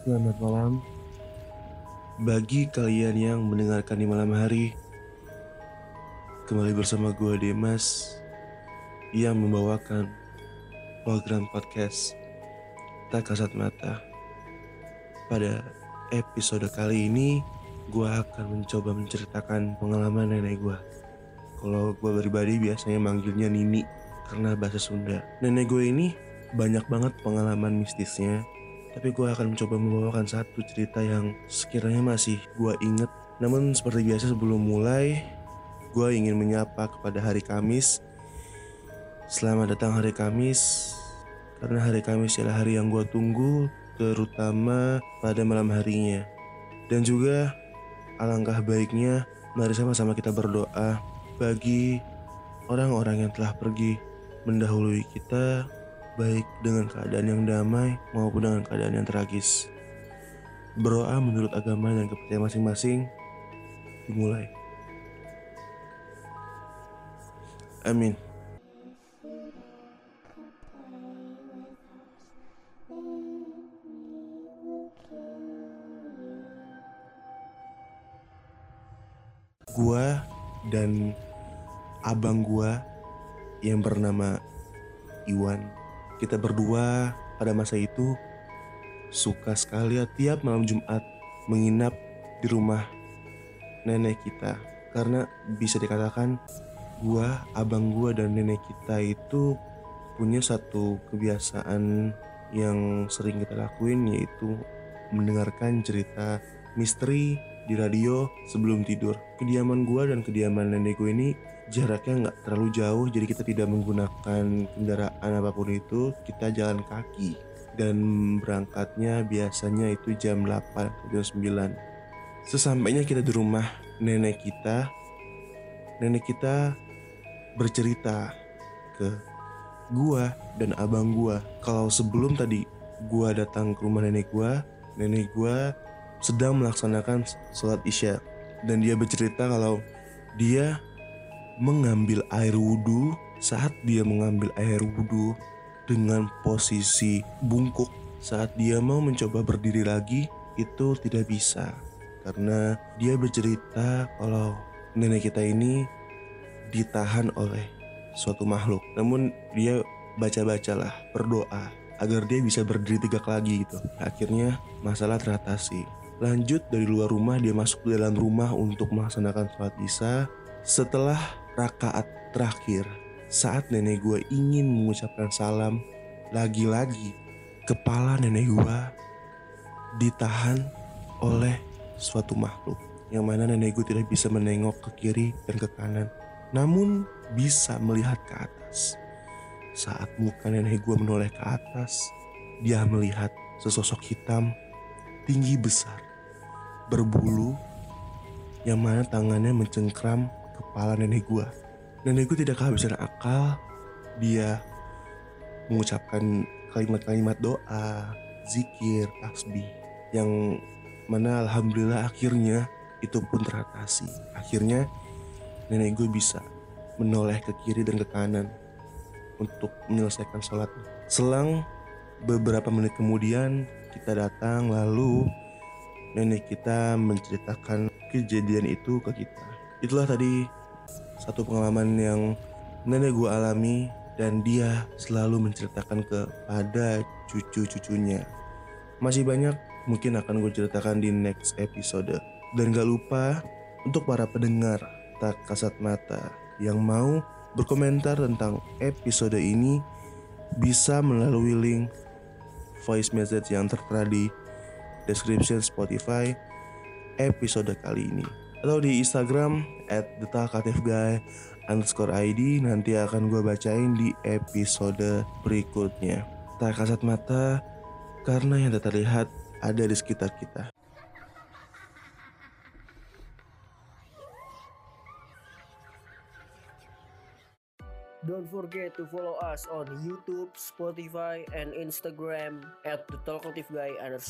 Selamat malam bagi kalian yang mendengarkan di malam hari. Kembali bersama gue Demas yang membawakan program podcast Tak Kasat Mata. Pada episode kali ini, gue akan mencoba menceritakan pengalaman nenek gue. Kalau gue pribadi biasanya manggilnya Nini karena bahasa Sunda. Nenek gue ini banyak banget pengalaman mistisnya tapi gue akan mencoba membawakan satu cerita yang sekiranya masih gue inget. Namun seperti biasa sebelum mulai, gue ingin menyapa kepada hari Kamis. Selamat datang hari Kamis, karena hari Kamis adalah hari yang gue tunggu, terutama pada malam harinya. Dan juga alangkah baiknya, mari sama-sama kita berdoa bagi orang-orang yang telah pergi mendahului kita baik dengan keadaan yang damai maupun dengan keadaan yang tragis. Berdoa menurut agama dan kepercayaan masing-masing dimulai. Amin. Gua dan abang gua yang bernama Iwan kita berdua pada masa itu suka sekali ya tiap malam Jumat menginap di rumah nenek kita karena bisa dikatakan gua, abang gua dan nenek kita itu punya satu kebiasaan yang sering kita lakuin yaitu mendengarkan cerita misteri di radio sebelum tidur. Kediaman gua dan kediaman nenek gue ini jaraknya nggak terlalu jauh jadi kita tidak menggunakan kendaraan apa pun itu kita jalan kaki. Dan berangkatnya biasanya itu jam 8 atau jam 9 sesampainya kita di rumah nenek kita nenek kita bercerita ke gua dan abang gua. Kalau sebelum tadi gua datang ke rumah nenek gua nenek gua sedang melaksanakan sholat isya. Dan dia bercerita kalau dia mengambil air wudhu saat dia mengambil air wudhu dengan posisi bungkuk. Saat dia mau mencoba berdiri lagi itu tidak bisa karena dia bercerita kalau nenek kita ini ditahan oleh suatu makhluk. Namun dia baca-bacalah berdoa agar dia bisa berdiri tegak lagi gitu. Akhirnya masalah teratasi. Lanjut dari luar rumah dia masuk ke dalam rumah untuk melaksanakan sholat isya. Setelah rakaat terakhir saat nenek gue ingin mengucapkan salam lagi-lagi kepala nenek gue ditahan oleh suatu makhluk yang mana nenek gue tidak bisa menengok ke kiri dan ke kanan namun bisa melihat ke atas. Saat muka nenek gue menoleh ke atas dia melihat sesosok hitam tinggi besar berbulu yang mana tangannya mencengkram kepala nenek gue. Nenek gue tidak kehabisan akal. Dia mengucapkan kalimat-kalimat doa, zikir, tasbih yang mana alhamdulillah akhirnya itu pun teratasi. Akhirnya nenek gue bisa menoleh ke kiri dan ke kanan untuk menyelesaikan sholat. Selang beberapa menit kemudian kita datang lalu nenek kita menceritakan kejadian itu ke kita. Itulah tadi satu pengalaman yang nenek gue alami dan dia selalu menceritakan kepada cucu-cucunya. Masih banyak mungkin akan gue ceritakan di next episode. Dan gak lupa untuk para pendengar tak kasat mata yang mau berkomentar tentang episode ini bisa melalui link voice message yang tertera di description Spotify episode kali ini atau di Instagram at guy underscore ID nanti akan gue bacain di episode berikutnya. Tak kasat mata karena yang tak terlihat ada di sekitar kita. Don't forget to follow us on YouTube, Spotify, and Instagram at the Talkative underscore.